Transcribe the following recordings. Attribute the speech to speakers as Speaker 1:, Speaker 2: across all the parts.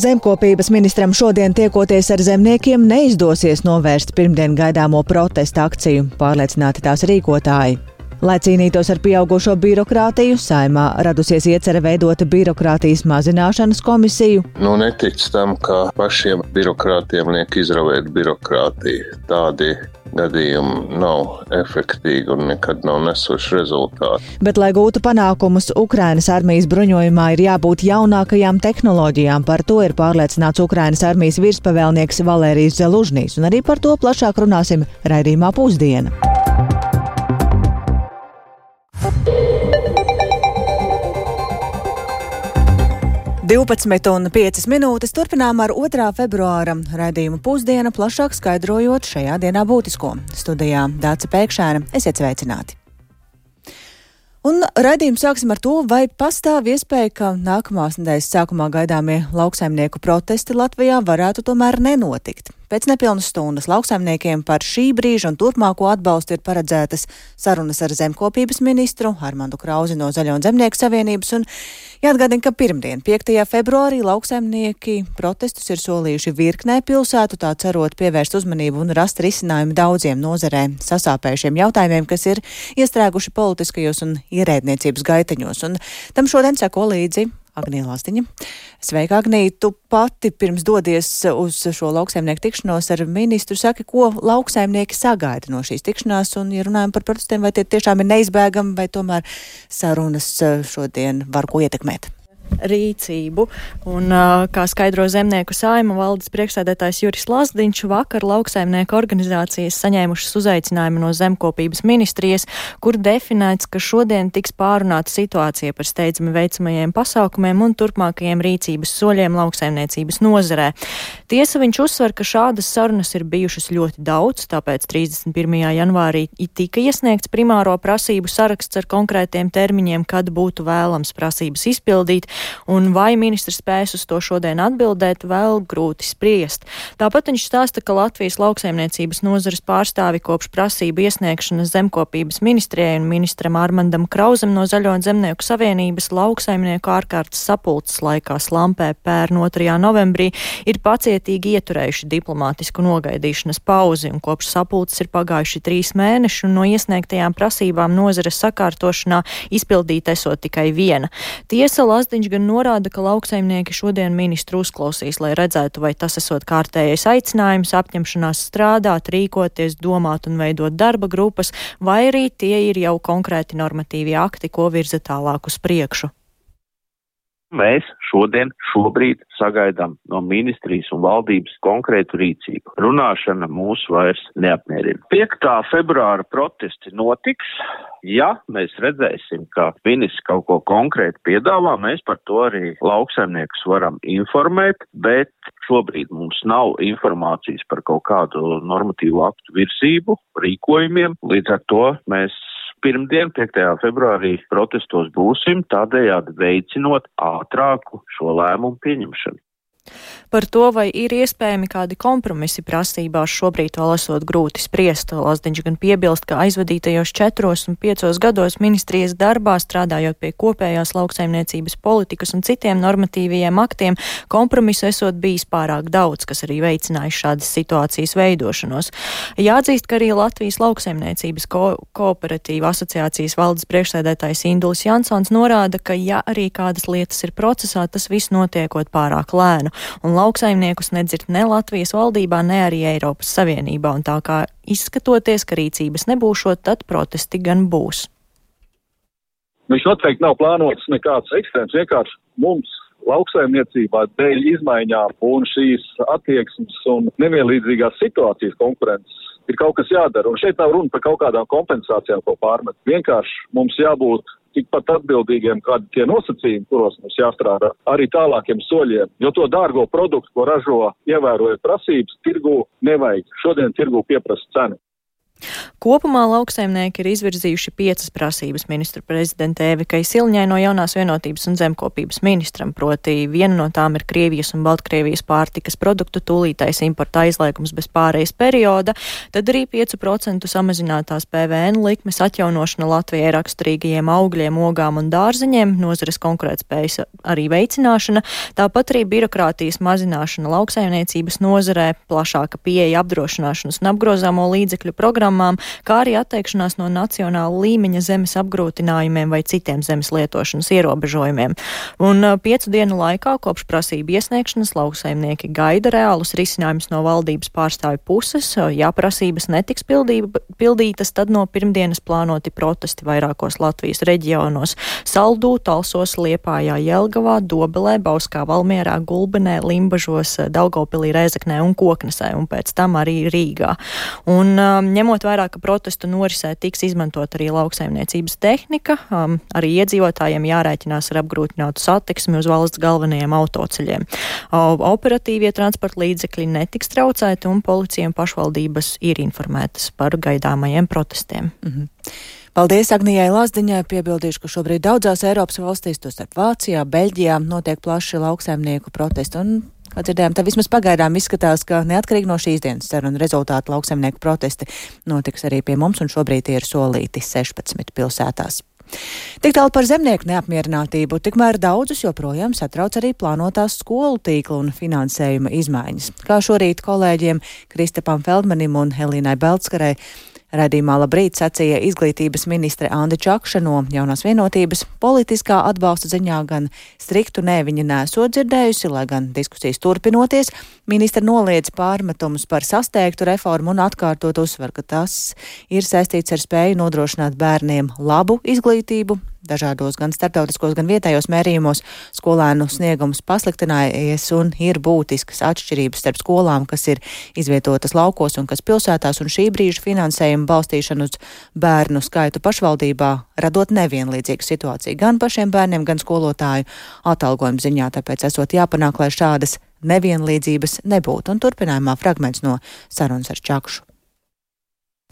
Speaker 1: Zemkopības ministram šodien tiekoties ar zemniekiem neizdosies novērst pirmdien gaidāmo protesta akciju, pārliecināti tās rīkotāji. Lai cīnītos ar pieaugušo birokrātiju, saimā radusies iecerē veidot birokrātijas mazināšanas komisiju.
Speaker 2: Nu, netic tam, ka pašiem birokrātiem liek izravēt birokrātiju. Tādi gadījumi nav efektīvi un nekad nav nesuši rezultātu.
Speaker 1: Bet, lai gūtu panākumus, Ukrainas armijas bruņojumā ir jābūt jaunākajām tehnoloģijām. Par to ir pārliecināts Ukrainas armijas virspavēlnieks Valērijas Zelužnīs, un arī par to plašāk runāsim raidījumā pusdiena. 12,5 minūtes turpinām ar 2. februāra raidījumu pusdienu, plašāk skaidrojot šajā dienā būtisko. Studijā Dāca Pēkšēna, esiet sveicināti! Un raidījumu sāksim ar to, vai pastāv iespēja, ka nākamās nedēļas sākumā gaidāmie lauksaimnieku protesti Latvijā varētu tomēr nenotikt. Pēc nepilnas stundas lauksaimniekiem par šī brīža un turpmāko atbalstu ir paredzētas sarunas ar zemkopības ministru Armandu Krauzi no Zaļo un Zemnieku savienības. Un jāatgādina, ka pirmdien, 5. februārī, lauksaimnieki protestus ir solījuši virknē pilsētu, tā cerot pievērst uzmanību un rast risinājumu daudziem nozarē sasāpējušiem jautājumiem, kas ir iestrēguši politiskajos un ierēdniecības gaiteņos. Un tam šodien seko līdzi Agnija Lāstiņa. Sveika, Agnija! Tu pati pirms dodies uz šo lauksaimnieku tikšanos ar ministru saki, ko lauksaimnieki sagaida no šīs tikšanās, un, ja runājam par protestiem, vai tie tiešām ir neizbēgami, vai tomēr sarunas eh, šodien var ko ietekmēt?
Speaker 3: Rīcību. Un, kā skaidro zemnieku saima valdes priekšsēdētājs Juris Lasdiņš, vakar lauksaimnieku organizācijas saņēmušas uzaicinājumu no zemkopības ministrijas, kur definēts, ka šodien tiks pārunāta situācija par steidzami veicamajiem pasākumiem un turpmākajiem rīcības soļiem lauksaimniecības nozarē. Tiesa viņš uzsver, ka šādas sarunas ir bijušas ļoti daudz, tāpēc 31. janvārī tika iesniegts primāro prasību saraksts ar konkrētiem termiņiem, kad būtu vēlams prasības izpildīt, un vai ministrs spēs uz to šodien atbildēt, vēl grūti spriest. Tāpat viņš stāsta, ka Latvijas lauksaimniecības nozares pārstāvi kopš prasību iesniegšanas zemkopības ministrijai un ministram Armandam Krauzam no Zaļo Zemnieku savienības lauksaimnieku ārkārtas sapulces laikā slampē pērn 2. novembrī ir pacietīgi ieturējuši diplomātisku nogaidīšanas pauzi, un kopš sapulces ir pagājuši trīs mēneši, un no iesniegtajām prasībām nozares sakārtošanā izpildīt esot tikai viena. Tiesa Lazdiņš gan norāda, ka lauksaimnieki šodien ministru uzklausīs, lai redzētu, vai tas esot kārtējais aicinājums, apņemšanās strādāt, rīkoties, domāt un veidot darba grupas, vai arī tie ir jau konkrēti normatīvi akti, ko virza tālāk uz priekšu.
Speaker 4: Mēs šodien, šobrīd sagaidām no ministrijas un valdības konkrētu rīcību. Runāšana mūs vairs neapmierina. 5. februāra protesti notiks. Ja mēs redzēsim, ka ministrs kaut ko konkrēti piedāvā, mēs par to arī lauksaimniekus varam informēt, bet šobrīd mums nav informācijas par kaut kādu normatīvu aktu virzību, rīkojumiem. Līdz ar to mēs pirmdien, 5. februārī, protestos būsim, tādējādi veicinot ātrāku šo lēmumu pieņemšanu.
Speaker 3: Par to, vai ir iespējami kādi kompromisi prasībās, šobrīd vēl esot grūti spriest. Lazdiņš gan piebilst, ka aizvadītajos četros un piecos gados ministrijas darbā strādājot pie kopējās lauksaimniecības politikas un citiem normatīvajiem aktiem, kompromisu esot bijis pārāk daudz, kas arī veicinājis šādas situācijas veidošanos. Jāatzīst, ka arī Latvijas lauksaimniecības ko kooperatīva asociācijas valdes priekšsēdētājs Induls Jansons norāda, ka ja arī kādas lietas ir procesā, tas viss notiekot pārāk lēnu un lauksaimniekus nedzird ne Latvijas valdībā, ne arī Eiropas Savienībā, un tā kā izskatoties, ka rīcības nebūšot, tad protesti gan būs.
Speaker 5: Viņš noteikti nav plānots nekāds ekstrēms, vienkārši mums lauksaimniecībā dēļ izmaiņām un šīs attieksmes un nevienlīdzīgās situācijas konkurences ir kaut kas jādara. Un šeit nav runa par kaut kādām kompensācijām, ko pārmet. Vienkārši mums jābūt tikpat atbildīgiem, kādi tie nosacījumi, kuros mums jāstrādā, arī tālākiem soļiem. Jo to dārgo produktu, ko ražo, ievērojot prasības, tirgu nevajag. Šodien tirgu pieprasa cenu.
Speaker 3: Kopumā lauksaimnieki ir izvirzījuši piecas prasības ministru prezidentē Evikai Silņai no jaunās vienotības un zemkopības ministram, proti viena no tām ir Krievijas un Baltkrievijas pārtikas produktu tūlītais importa aizliegums bez pārejas perioda, tad arī 5% samazinātās PVN likmes atjaunošana Latvijai raksturīgajiem augļiem, ogām un dārzeņiem, nozares konkurētspējas arī veicināšana, tāpat arī birokrātijas mazināšana lauksaimniecības nozarē, plašāka pieeja apdrošināšanas un apgrozāmo līdzekļu programmām, kā arī atteikšanās no nacionāla līmeņa zemes apgrūtinājumiem vai citiem zemes lietošanas ierobežojumiem. Un piecu dienu laikā kopš prasību iesniegšanas lauksaimnieki gaida reālus risinājumus no valdības pārstāvju puses. Ja prasības netiks pildība, pildītas, tad no pirmdienas plānoti protesti vairākos Latvijas reģionos - Saldū, Talsos, Liepājā, Jelgavā, Dobelē, Bauskā, Valmierā, Gulbenē, Limbažos, Daugopilī, Rēzaknē un Koknesē, un pēc tam arī Rīgā. Un, um, ņemot vērā, ka protestu norisē tiks izmantot arī lauksaimniecības tehnika. Um, arī iedzīvotājiem jārēķinās ar apgrūtinātu satiksmi uz valsts galvenajiem autoceļiem. Uh, operatīvie transporta līdzekļi netiks traucēti un policija un pašvaldības ir informētas par gaidāmajiem protestiem. Mm -hmm.
Speaker 1: Paldies Agnijai Lazdiņai. Piebildīšu, ka šobrīd daudzās Eiropas valstīs, tostarp Vācijā, Beļģijā, notiek plaši lauksaimnieku protesti. Un Kā dzirdējām, tad vismaz pagaidām izskatās, ka neatkarīgi no šīs dienas sarunu rezultātu lauksaimnieku protesti notiks arī pie mums, un šobrīd tie ir solīti 16 pilsētās. Tik tālu par zemnieku neapmierinātību, tikmēr daudzus joprojām satrauc arī plānotās skolu tīkla un finansējuma izmaiņas. Kā šorīt kolēģiem Kristapam Feldmanim un Helīnai Beltskarei Radījumā labrīt sacīja izglītības ministre Anda Čakša no jaunās vienotības. Politiskā atbalsta ziņā gan striktu nē viņa nesot dzirdējusi, lai gan diskusijas turpinoties, ministra noliedz pārmetumus par sasteigtu reformu un atkārtot uzsver, ka tas ir saistīts ar spēju nodrošināt bērniem labu izglītību, dažādos gan starptautiskos, gan vietējos mērījumos skolēnu sniegums pasliktinājies un ir būtiskas atšķirības starp skolām, kas ir izvietotas laukos un kas pilsētās, un šī brīža finansējuma balstīšana uz bērnu skaitu pašvaldībā radot nevienlīdzīgu situāciju gan pašiem bērniem, gan skolotāju atalgojumu ziņā, tāpēc esot jāpanāk, lai šādas nevienlīdzības nebūtu. Un turpinājumā fragments no sarunas ar Čakšu.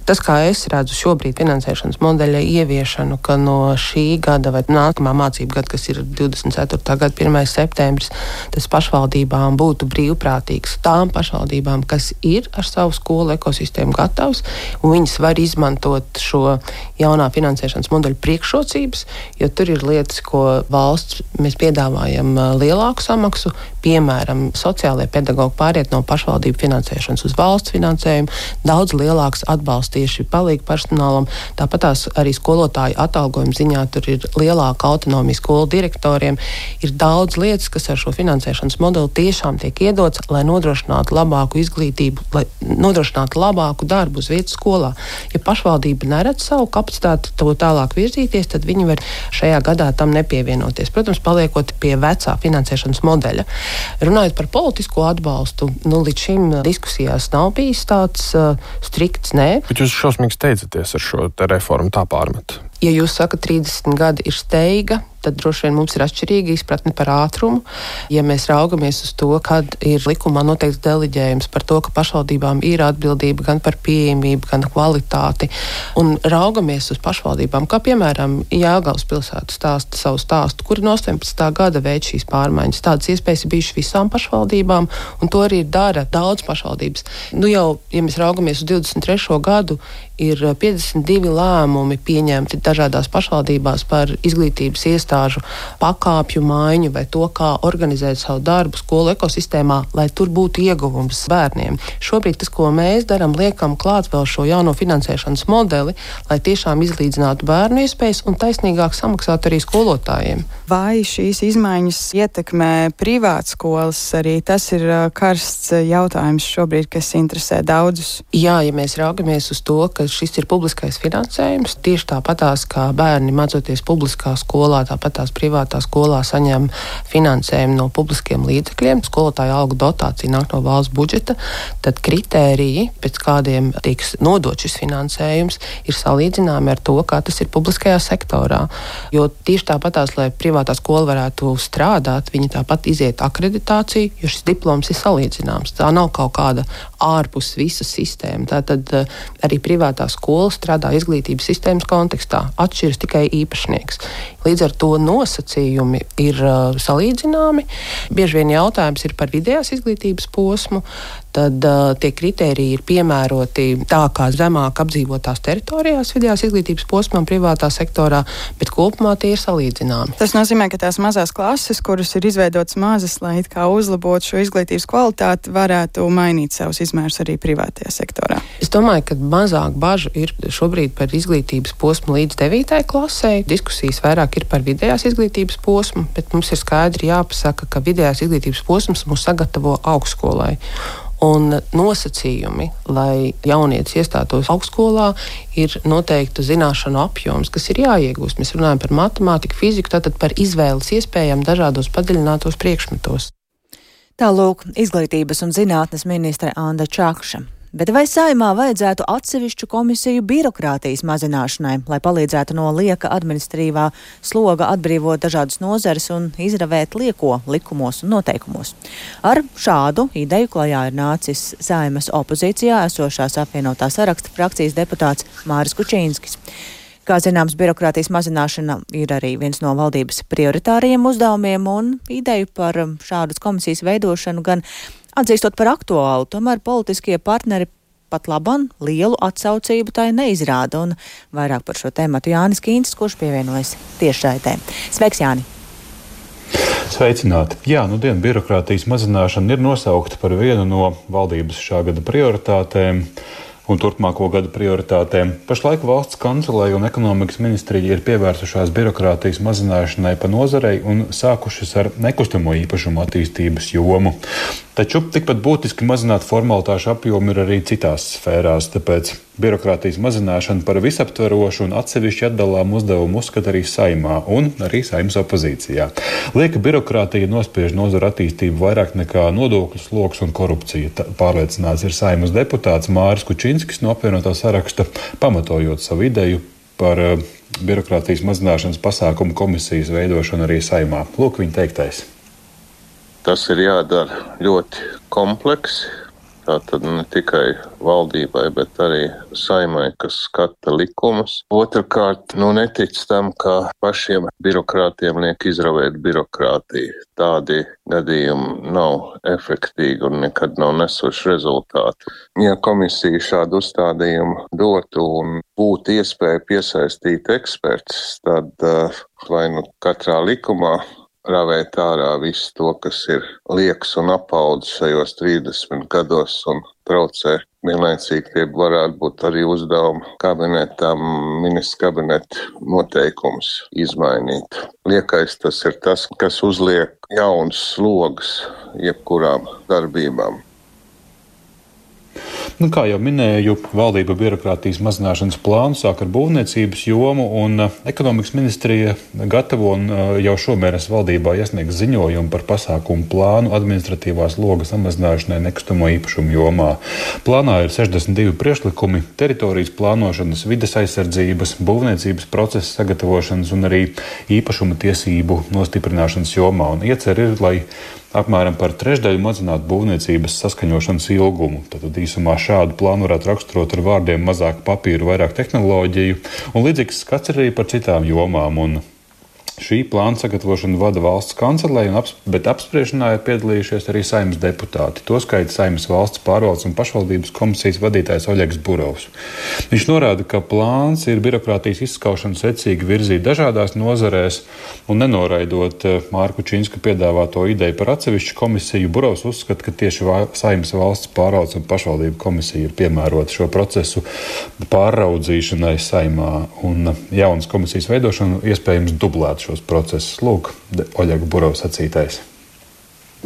Speaker 6: Tas, kā es redzu šobrīd finansēšanas modeļa ieviešanu, ka no šī gada vai nākamā mācību gada, kas ir 24. gada 1. septembris, tas pašvaldībām būtu brīvprātīgs tām pašvaldībām, kas ir ar savu skolu ekosistēmu gatavs, viņas var izmantot šo jaunā finansēšanas modeļa priekšrocības, jo tur ir lietas, ko valsts mēs piedāvājam lielāku samaksu, piemēram, sociālajie pedagoģi pāriet no pašvaldību finansēšanas uz valsts finansējumu, daudz lielāks atbalsts tieši palīdz personālam. Tāpat arī skolotāju atalgojuma ziņā tur ir lielāka autonomija skolu direktoriem. Ir daudz lietas, kas ar šo finansēšanas modeli tiešām tiek iedots, lai nodrošinātu labāku izglītību, lai nodrošinātu labāku darbu uz vietas skolā. Ja pašvaldība neredz savu kapacitāti to tālāk virzīties, tad viņi var šajā gadā tam nepievienoties. Protams, paliekot pie vecā finansēšanas modeļa. Runājot par politisko atbalstu, nu, līdz šim diskusijās nav bijis tāds uh, strikts nē.
Speaker 7: Bet jūs šausmīgi steidzaties ar šo reformu tā pārmetu?
Speaker 6: Ja jūs sakat, 30 gadi ir steiga, tad droši vien mums ir atšķirīga izpratne par ātrumu. Ja mēs raugamies uz to, kad ir likumā noteikts deleģējums par to, ka pašvaldībām ir atbildība gan par pieejamību, gan kvalitāti, un raugamies uz pašvaldībām, kā piemēram Jāgaunas pilsēta stāsta savu stāstu, kuri no 18. gada veids šīs pārmaiņas. Tādas iespējas ir bijušas visām pašvaldībām, un to arī dara daudz pašvaldības. Nu jau, ja mēs raugamies uz 23. gadu, ir 52 lēmumi pieņemti dažādās pašvaldībās par izglītības iestāžu pakāpju maiņu vai to, kā organizēt savu darbu skolu ekosistēmā, lai tur būtu ieguvums bērniem. Šobrīd tas, ko mēs darām, liekam klāt vēl šo jauno finansēšanas modeli, lai tiešām izlīdzinātu bērnu iespējas un taisnīgāk samaksātu arī skolotājiem.
Speaker 8: Vai šīs izmaiņas ietekmē privātskolas? Arī tas ir karsts jautājums šobrīd, kas interesē daudzus.
Speaker 6: Jā, ja mēs raugamies uz to, ka šis ir publiskais finansējums, tieši tāpatās kā bērni mācoties publiskā skolā, tā tāpat tās privātā skolā saņem finansējumu no publiskiem līdzekļiem, skolotāja algu dotācija nāk no valsts budžeta, tad kritēriji, pēc kādiem tiks nodot šis finansējums, ir salīdzināmi ar to, kā tas ir publiskajā sektorā. Jo tieši tāpat tās, lai privātā skola varētu strādāt, viņi tāpat iziet akreditāciju, jo šis diploms ir salīdzināms. Tā nav kaut kāda ārpus visas sistēmas. Tātad eh, arī privātā skola strādā izglītības sistēmas kontekstā. Atšķiras tikai īpašnieks. Līdz ar to nosacījumi ir uh, salīdzināmi. Bieži vien jautājums ir par vidējās izglītības posmu tad uh, tie kriteriji ir piemēroti tā kā zemāk apdzīvotās teritorijās, vidējās izglītības posmā, privātā sektorā, bet kopumā tie ir salīdzināmi.
Speaker 8: Tas nozīmē, ka tās mazās klases, kuras ir izveidotas mazas, lai uzlabotu šo izglītības kvalitāti, varētu mainīt savus izmērus arī privātajā sektorā.
Speaker 6: Es domāju, ka mazāk bažu ir šobrīd par izglītības posmu līdz 9. klasē. Diskusijas vairāk ir par vidējās izglītības posmu, bet mums ir skaidri jāpasaka, ka vidējās izglītības posms mūs sagatavo augstskolai. Un nosacījumi, lai jaunietis iestātos augstskolā, ir noteikta zināšanu apjoms, kas ir jāiegūst. Mēs runājam par matemātiku, fiziku, tātad par izvēles iespējām dažādos padziļinātos priekšmetos.
Speaker 1: Tālūk, izglītības un zinātnes ministre Anna Čakša. Bet vai saimā vajadzētu atsevišķu komisiju birokrātijas mazināšanai, lai palīdzētu no lieka administratīvā sloga atbrīvot dažādas nozares un izravēt lieko likumos un noteikumos? Ar šādu ideju klajā ir nācis saimas opozīcijā esošās apvienotā saraksta frakcijas deputāts Māris Kučīnskis. Kā zināms, birokrātijas mazināšana ir arī viens no valdības prioritāriem uzdevumiem, un ideju par šādas komisijas veidošanu gan Atzīstot par aktuālu, tomēr politiskie partneri pat laban lielu atsaucību tai neizrāda, un vairāk par šo tēmu Jānis Kīns, kurš pievienojas tiešraidē. Sveiks, Jāni!
Speaker 9: Sveicināti! Jā, nu dienu birokrātijas mazināšana ir nosaukta par vienu no valdības šā gada prioritātēm un turpmāko gadu prioritātēm. Pašlaik valsts kancelēja un ekonomikas ministrija ir pievērsušās birokrātijas mazināšanai pa nozarei un sākušas ar nekustamo īpašumu attīstības jomu. Taču tikpat būtiski mazināt formalitāšu apjomu ir arī citās sfērās, tāpēc birokrātijas mazināšana par visaptverošu un atsevišķi atdalām uzdevumu uzskata arī saimā un arī saimnes opozīcijā. Lieka birokrātija nospiež nozaru attīstību vairāk nekā nodokļu sloks un korupcija. Tā pārliecināts ir saimnes deputāts Māris Kučinskis no apvienotā saraksta, pamatojot savu ideju par uh, birokrātijas mazināšanas pasākumu komisijas veidošanu arī saimā. Lūk, viņa teiktais.
Speaker 2: Tas ir jādara ļoti kompleksi. Tātad ne tikai valdībai, bet arī saimai, kas skata likumus. Otrakārt, nu netic tam, ka pašiem birokrātiem liek izravēt birokrātiju. Tādi gadījumi nav efektīgi un nekad nav nesuši rezultātu. Ja komisija šādu uzstādījumu dotu un būtu iespēja piesaistīt ekspertus, tad uh, vai nu katrā likumā ravēt ārā visu to, kas ir liekas un apaudzis šajos 30 gados un traucē. Vienlaicīgi tie varētu būt arī uzdevumi kabinetam, ministra kabineta noteikums izmainīt. Liekais tas ir tas, kas uzliek jauns slogus jebkurām darbībām.
Speaker 9: Nu, kā jau minēju, valdība birokrātijas mazināšanas plānu sāk ar būvniecības jomu, un uh, ekonomikas ministrija gatavo un uh, jau šomēnes valdībā iesniegs ziņojumu par pasākumu plānu administratīvās logas samazināšanai nekustamo īpašumu jomā. Plānā ir 62 priekšlikumi - teritorijas plānošanas, vides aizsardzības, būvniecības procesa sagatavošanas un arī īpašuma tiesību nostiprināšanas jomā. Un iecer ir, lai apmēram par trešdaļu mazināt būvniecības saskaņošanas ilgumu. Tad īsumā šādu plānu varētu raksturot ar vārdiem mazāk papīru, vairāk tehnoloģiju, un līdzīgs skats arī par citām jomām. Un Šī plāna sagatavošanu vada valsts kancelē, aps, bet apspriešanā ir piedalījušies arī saimnes deputāti. Tostarp saimnes valsts pārvaldes un pašvaldības komisijas vadītājs Oļegs Burovs. Viņš norāda, ka plāns ir birokrātijas izskaušanu secīgi virzīt dažādās nozarēs un nenoraidot eh, Mārku Čīnsku piedāvāto ideju par atsevišķu komisiju. Burovs uzskata, ka tieši saimnes valsts pārvaldes un pašvaldību komisija ir piemērota šo procesu pāraudzīšanai saimā un jaunas komisijas veidošanu iespējams dublēt šos procesus. Lūk, Oļega Burovs sacītais.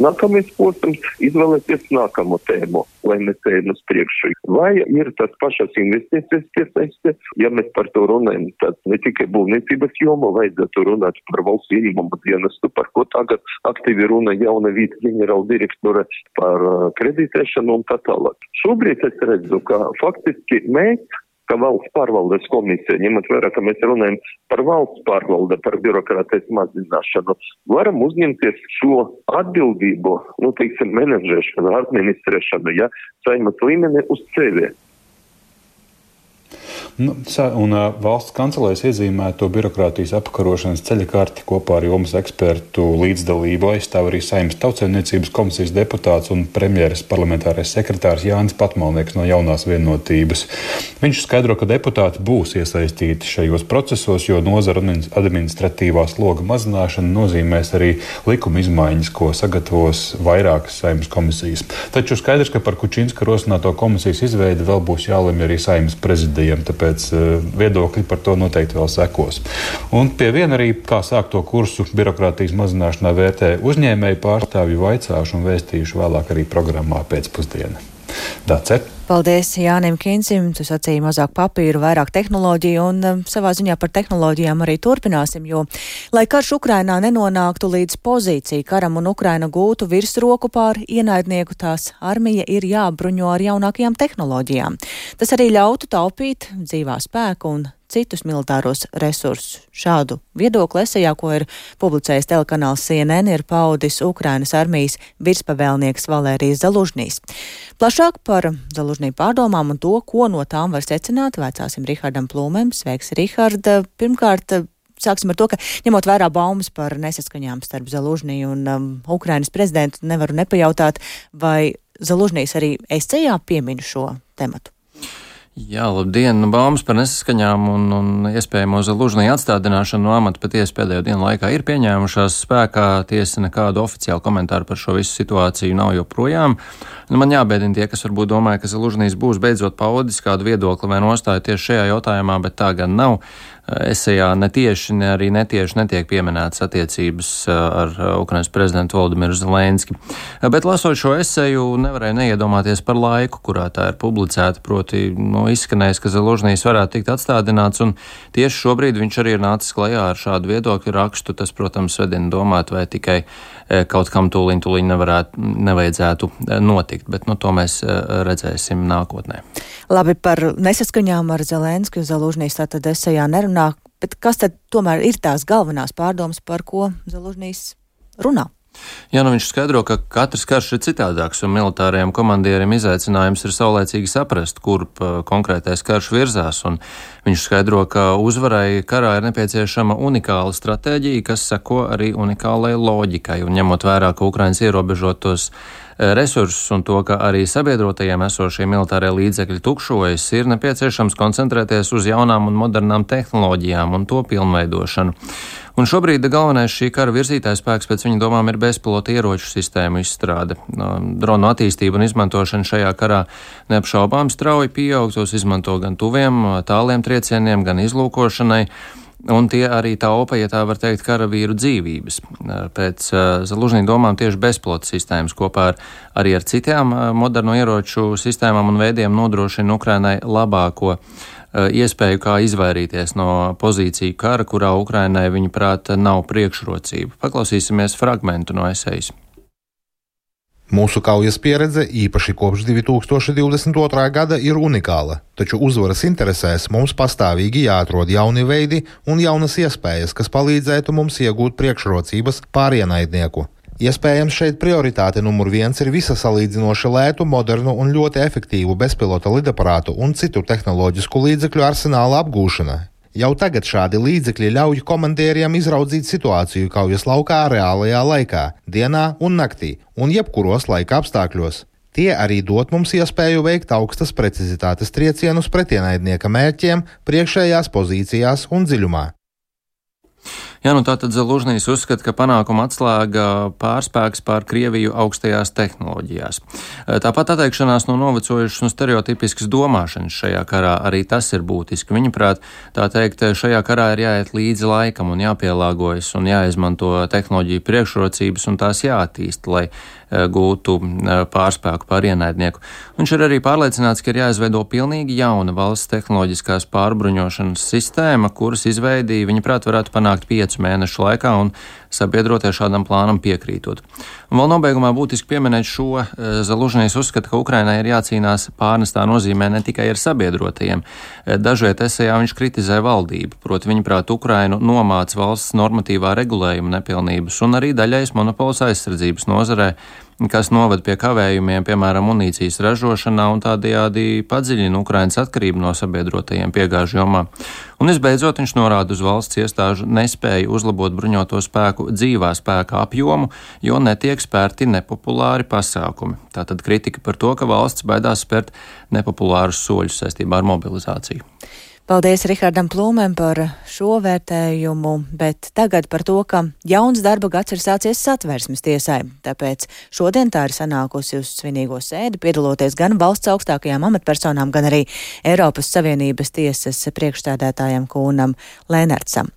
Speaker 4: Nākamais posms - izvēlēties nākamo tēmu, lai mēs ejam uz priekšu. Vai ir tas pašas investīcijas piesaiste, ja mēs par to runājam, tad ne tikai būvniecības jomu, vajadzētu runāt par valsts ieņēmumu dienestu, par ko tagad aktīvi runa jauna vīta ģenerāla direktore par uh, kreditēšanu un tā tālāk. Šobrīd es redzu, ka faktiski mēs ka valsts pārvaldes komisija, ņemot vērā, ka mēs runājam par valsts pārvalde, par birokrātijas mazināšanu, varam uzņemties šo atbildību, nu, teiksim, menedžēšanu, administrēšanu, ja, saimas līmeni uz sevi.
Speaker 9: Nu, un uh, valsts kancelēs iezīmēto birokrātijas apkarošanas ceļa karti kopā ar jomas ekspertu līdzdalību aizstāv arī Saimnes tautsēmniecības komisijas deputāts un premjeras parlamentārais sekretārs Jānis Patmalnieks no jaunās vienotības. Viņš skaidro, ka deputāti būs iesaistīti šajos procesos, jo nozara administratīvā sloga mazināšana nozīmēs arī likuma izmaiņas, ko sagatavos vairākas Saimnes komisijas. Taču skaidrs, ka par Kučinska rosināto komisijas izveidi vēl būs jālemj arī Saimnes prezidijam. Tāpēc tāpēc eh, viedokļi par to noteikti vēl sekos. Un pie viena arī, kā sākt to kursu birokrātijas mazināšanā, vērtē uzņēmēju pārstāvju vaicāšu un vēstīšu vēlāk arī programmā pēcpusdienā. Dace.
Speaker 1: Paldies Jānim Kinsim. Tu sacīji mazāk papīru, vairāk tehnoloģiju un um, savā ziņā par tehnoloģijām arī turpināsim, jo, lai karš Ukrainā nenonāktu līdz pozīciju karam un Ukraina gūtu virsroku pār ienaidnieku, tās armija ir jābruņo ar jaunākajām tehnoloģijām. Tas arī ļautu taupīt dzīvā spēku un citus militāros resursus. Šādu viedokli esejā, ko ir publicējis telekanāls CNN, ir paudis Ukrainas armijas virspavēlnieks Valērijas Zalužnīs. Plašāk par Zalužnī pārdomām un to, ko no tām var secināt, vēcāsim Rihardam Plūmēm. Sveiks, Riharda! Pirmkārt, sāksim ar to, ka ņemot vērā baumas par nesaskaņām starp Zalužniju un um, Ukrainas prezidentu, nevaru nepajautāt, vai Zalužnīs arī escejā pieminu šo tematu.
Speaker 10: Jā, labdien! Nu, baumas par nesaskaņām un, un iespējamo Zalužņī atstādināšanu no amata patiesi pēdējo dienu laikā ir pieņēmušās spēkā. Tiesa nekādu oficiālu komentāru par šo visu situāciju nav joprojām. Nu, man jābēdina tie, kas varbūt domāja, ka Zalužņīs būs beidzot paudis kādu viedokli vai nostāju tieši šajā jautājumā, bet tā gan nav esejā netieši, ne arī netieši netiek pieminētas attiecības ar Ukrainas prezidentu Valdimiru Zelenski. Bet lasot šo eseju, nevarēju neiedomāties par laiku, kurā tā ir publicēta, proti, nu, izskanējis, ka Zelužnīs varētu tikt atstādināts, un tieši šobrīd viņš arī ir nācis klajā ar šādu viedokļu rakstu. Tas, protams, vedina domāt, vai tikai kaut kam tūliņ, tūliņ nevarētu, nevajadzētu notikt, bet nu, to mēs redzēsim nākotnē.
Speaker 1: Labi, par nesaskaņām ar Zelensku Zalužnīs tātad esajā nerunā, bet kas tad tomēr ir tās galvenās pārdomas, par ko Zalužnīs runā?
Speaker 10: Jā, nu viņš skaidro, ka katrs karš ir citādāks, un militārajiem komandieriem izaicinājums ir saulēcīgi saprast, kurp konkrētais karš virzās. Viņš skaidro, ka uzvarai karā ir nepieciešama unikāla stratēģija, kas seko arī unikālai loģikai, un ņemot vērā, ka Ukrainas ierobežotos Eh, resursus un to, ka arī sabiedrotajiem esošie militārie līdzekļi tukšojas, ir nepieciešams koncentrēties uz jaunām un modernām tehnoloģijām un to pilnveidošanu. Un šobrīd galvenais šī kara virzītājs spēks pēc viņa domām ir bezpilota ieroču sistēmu izstrāde. Dronu attīstība un izmantošana šajā karā neapšaubām strauji pieaug, tos izmanto gan tuviem, tāliem triecieniem, gan izlūkošanai. Un tie arī taupa, ja tā var teikt, karavīru dzīvības. Pēc Zalužņiem domām tieši bezplota sistēmas kopā ar, arī ar citām moderno ieroču sistēmām un veidiem nodrošina Ukrainai labāko iespēju, kā izvairīties no pozīciju kara, kurā Ukrainai viņa prāta nav priekšrocība. Paklausīsimies fragmentu no esejas.
Speaker 11: Mūsu kaujas pieredze, īpaši kopš 2022. gada, ir unikāla, taču uzvaras interesēs mums pastāvīgi jāatrod jauni veidi un jaunas iespējas, kas palīdzētu mums iegūt priekšrocības pār ienaidnieku. Iespējams, šeit prioritāte numur viens ir visa salīdzinoši lētu, modernu un ļoti efektīvu bezpilota lidaparātu un citu tehnoloģisku līdzekļu arsenāla apgūšana, Jau tagad šādi līdzekļi ļauj komandieriem izraudzīt situāciju kaujas laukā reālajā laikā, dienā un naktī, un jebkuros laika apstākļos. Tie arī dod mums iespēju veikt augstas precizitātes triecienus pretienaidnieka mērķiem, priekšējās pozīcijās un dziļumā.
Speaker 10: Jā, nu tātad Zelūžnijas uzskata, ka panākuma atslēga pārspēks pār Krieviju augstajās tehnoloģijās. Tāpat atteikšanās no novecojušas un stereotipiskas domāšanas šajā karā arī tas ir būtiski. Viņaprāt, tā teikt, šajā karā ir jāiet līdzi laikam un jāpielāgojas un jāizmanto tehnoloģiju priekšrocības un tās jāattīst, lai gūtu eh, pārspēku pār ienaidnieku. Viņš ir arī pārliecināts, ka ir jāizveido pilnīgi jauna valsts tehnoloģiskās pārbruņošanas sistēma, kuras izveidī viņa prāt varētu panākt piecu mēnešu laikā un sabiedrotie šādam plānam piekrītot. Un vēl nobeigumā būtiski pieminēt šo eh, Zalužņais uzskata, ka Ukrainai ir jācīnās pārnestā nozīmē ne tikai ar sabiedrotajiem. Dažviet esejā viņš kritizē valdību, proti viņa prāt Ukrainu nomāca valsts normatīvā regulējuma nepilnības un arī daļais monopols aizsardzības nozarē kas noved pie kavējumiem, piemēram, munīcijas ražošanā un tādējādi padziļina Ukrainas atkarību no sabiedrotajiem piegāžu jomā. Un visbeidzot, viņš norāda uz valsts iestāžu nespēju uzlabot bruņoto spēku dzīvā spēka apjomu, jo netiek spērti nepopulāri pasākumi. Tātad kritika par to, ka valsts baidās spērt nepopulārus soļus saistībā ar mobilizāciju.
Speaker 1: Paldies Rihardam Plūmēm par šo vērtējumu, bet tagad par to, ka jauns darba gads ir sācies satversmes tiesai. Tāpēc šodien tā ir sanākusi uz svinīgo sēdi, piedaloties gan valsts augstākajām amatpersonām, gan arī Eiropas Savienības tiesas priekšstādētājiem Kūnam Lēnertsam.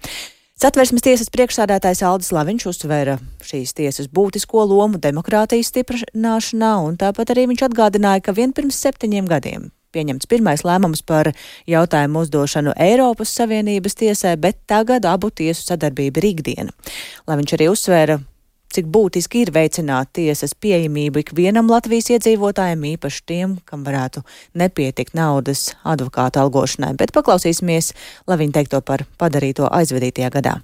Speaker 1: Satversmes tiesas priekšsādātājs Aldis Laviņš uzsvēra šīs tiesas būtisko lomu demokrātijas stiprināšanā, un tāpat arī viņš atgādināja, ka vien pirms septiņiem gadiem pieņemts pirmais lēmums par jautājumu uzdošanu Eiropas Savienības tiesai, bet tagad abu tiesu sadarbība ir ikdiena. Lai viņš arī uzsvēra cik būtiski ir veicināt tiesas pieejamību ikvienam Latvijas iedzīvotājiem, īpaši tiem, kam varētu nepietikt naudas advokāta algošanai. Bet paklausīsimies, lai viņi teikto par padarīto aizvedītajā gadā.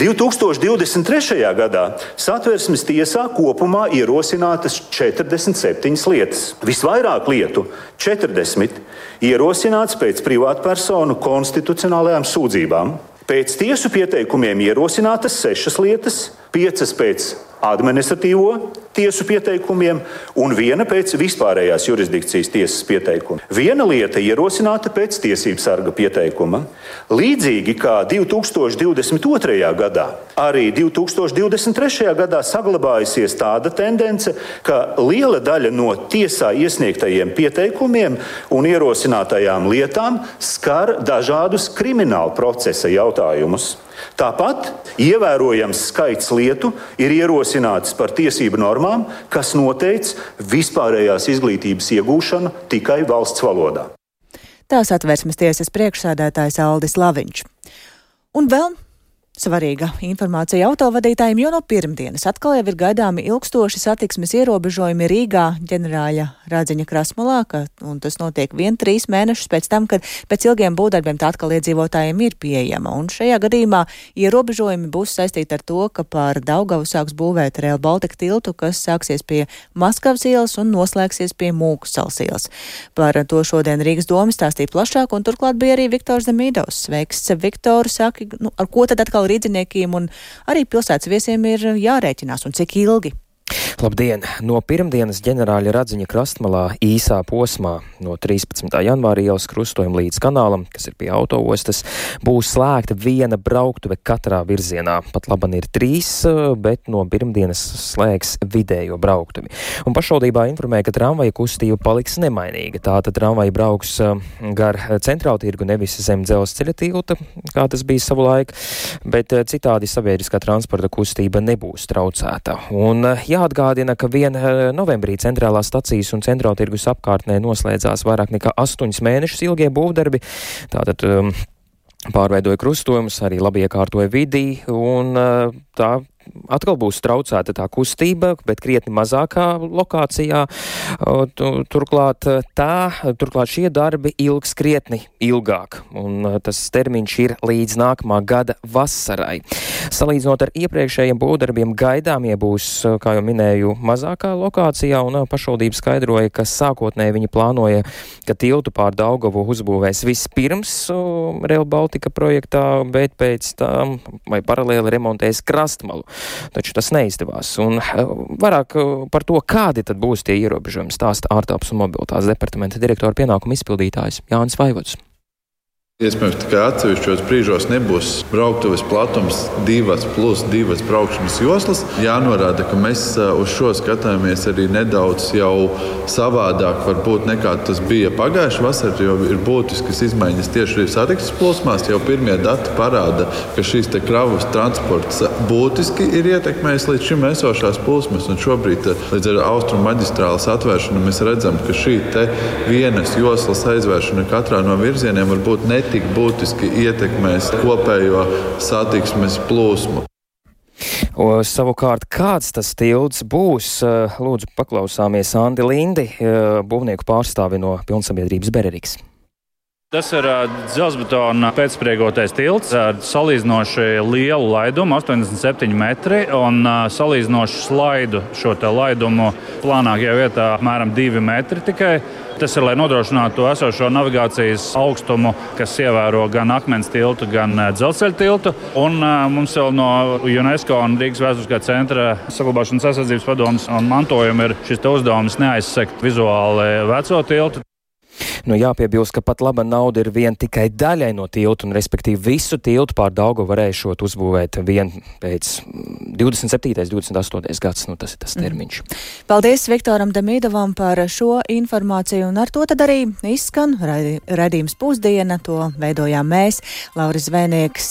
Speaker 12: 2023. gadā satversmes tiesā kopumā ierosinātas 47 lietas. Visvairāk lietu, 40, ierosināts pēc privātpersonu konstitucionālajām sūdzībām. Pēc tiesu pieteikumiem ierosinātas 6 lietas, 5 pēc administratīvo tiesu pieteikumiem un viena pēc vispārējās jurisdikcijas tiesas pieteikuma. Viena lieta ierosināta pēc tiesību sarga pieteikuma. Līdzīgi kā 2022. gadā, arī 2023. gadā saglabājusies tāda tendence, ka liela daļa no tiesā iesniegtajiem pieteikumiem un ierosinātajām lietām skar dažādus krimināla procesa jautājumus. Tāpat ievērojams skaits lietu ir ierosināts par tiesību normām, kas noteic vispārējās izglītības iegūšanu tikai valsts valodā.
Speaker 1: Tās atversmes tiesas priekšsēdētājs Aldis Laviņš. Un vēl Svarīga informācija autovadītājiem, jo no pirmdienas atkal jau ir gaidāmi ilgstoši satiksmes ierobežojumi Rīgā ģenerāļa Rādziņa Krasmalā, ka, un tas notiek vien trīs mēnešus pēc tam, kad pēc ilgiem būdarbiem tā atkal iedzīvotājiem ir pieejama. Un šajā gadījumā ierobežojumi būs saistīti ar to, ka pār Daugavu sāks būvēt Real Baltica tiltu, kas sāksies pie Maskavas ielas un noslēgsies pie Mūksals ielas. Par to šodien Rīgas doma stāstīja plašāk, un turklāt bija arī Viktors Zemīdovs. Sveiks, Viktor, saki, nu, ar ko tad atkal atkal rīdziniekiem un arī pilsētas viesiem ir jārēķinās un cik ilgi.
Speaker 13: Labdien! No pirmdienas ģenerāļa Radziņa krastmalā īsā posmā no 13. janvāra ielas krustojuma līdz kanālam, kas ir pie autoostas, būs slēgta viena brauktuve katrā virzienā. Pat laban ir trīs, bet no pirmdienas slēgs vidējo brauktuvi. Un pašvaldībā informēja, ka tramvaja kustība paliks nemainīga. Tātad tramvaja brauks gar centrālu tirgu nevis zem dzelzceļa tilta, kā tas bija savulaik, bet citādi sabiedriskā transporta kustība nebūs traucēta. Un, jā, Jāatgādina, ka vien eh, novembrī centrālās stacijas un centrāla tirgus apkārtnē noslēdzās vairāk nekā astoņus mēnešus ilgie būvdarbi. Tātad, um, Pārveidoja krustojumus, arī labi iekārtoja vidi, un uh, tā atkal būs traucēta tā kustība, bet krietni mazākā lokācijā. Turklāt, tā, turklāt šie darbi ilgs krietni ilgāk, un tas termiņš ir līdz nākamā gada vasarai. Salīdzinot ar iepriekšējiem būvdarbiem, gaidāmie būs, kā jau minēju, mazākā lokācijā, un pašvaldība skaidroja, ka sākotnēji viņi plānoja, ka tiltu pār Daugavu uzbūvēs vispirms Real Baltica projektā, bet pēc tam vai paralēli remontēs krastmalu taču tas neizdevās. Un eh, vairāk eh, par to, kādi tad būs tie ierobežojumi, stāsta ārtelpas un mobilitātes departamenta direktora pienākuma izpildītājs Jānis Vaivots.
Speaker 14: Iespējams, tikai atsevišķos brīžos nebūs brauktuves platums, divas plus divas braukšanas joslas. Jānorāda, ka mēs uz šo skatāmies arī nedaudz savādāk, varbūt nekā tas bija pagājušā vasarā, jo ir būtiskas izmaiņas tieši satiksmes plūsmās. Jau pirmie dati parāda, ka šīs kravas transports būtiski ir ietekmējis līdz šim esošās plūsmas. Šobrīd, līdz ar austrumu maģistrāles atvēršanu, mēs redzam, ka šī vienas joslas aizvēršana katrā no virzieniem var būt netik tik būtiski ietekmēs kopējo satiksmes plūsmu.
Speaker 13: O, savukārt, kāds tas tilts būs, eh, lūdzu, paklausāmies Andi Lindi, eh, būvnieku pārstāvi no pilnsabiedrības Bereriks.
Speaker 15: Tas ir dzelzbetona pēcspriegotais tilts ar salīdzinoši lielu laidumu, 87 metri, un salīdzinoši slaidu šo laidumu plānākajā vietā apmēram 2 metri tikai. Tas ir, lai nodrošinātu esošo navigācijas augstumu, kas ievēro gan akmens tiltu, gan dzelzceļa tiltu. Un mums vēl no UNESCO un Rīgas vēsturiskā centra saglabāšanas aizsardzības padomus un mantojuma ir šis uzdevums neaizsekt vizuāli veco tiltu.
Speaker 13: Nu, jāpiebilst, ka pat laba nauda ir vien tikai daļai no tilta, un respektīvi visu tiltu pār Daugu varēšot uzbūvēt vien pēc 27. un 28. gads. Nu, tas ir tas mhm. termiņš. Mm.
Speaker 1: Paldies Viktoram Demīdovam par šo informāciju, un ar to tad arī izskan raidījums pusdiena. To veidojām mēs, Lauris Zvēnieks,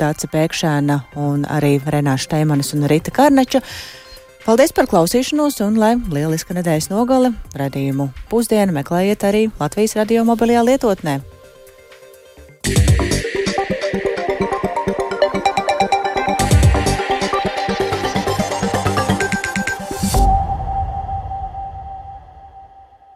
Speaker 1: Dāca Pēkšēna un arī Renāša Teimanis un Rita Karneča. Paldies par klausīšanos un lai lieliska nedēļas nogale radījumu pusdienu meklējiet arī Latvijas radio mobilajā lietotnē. Yeah.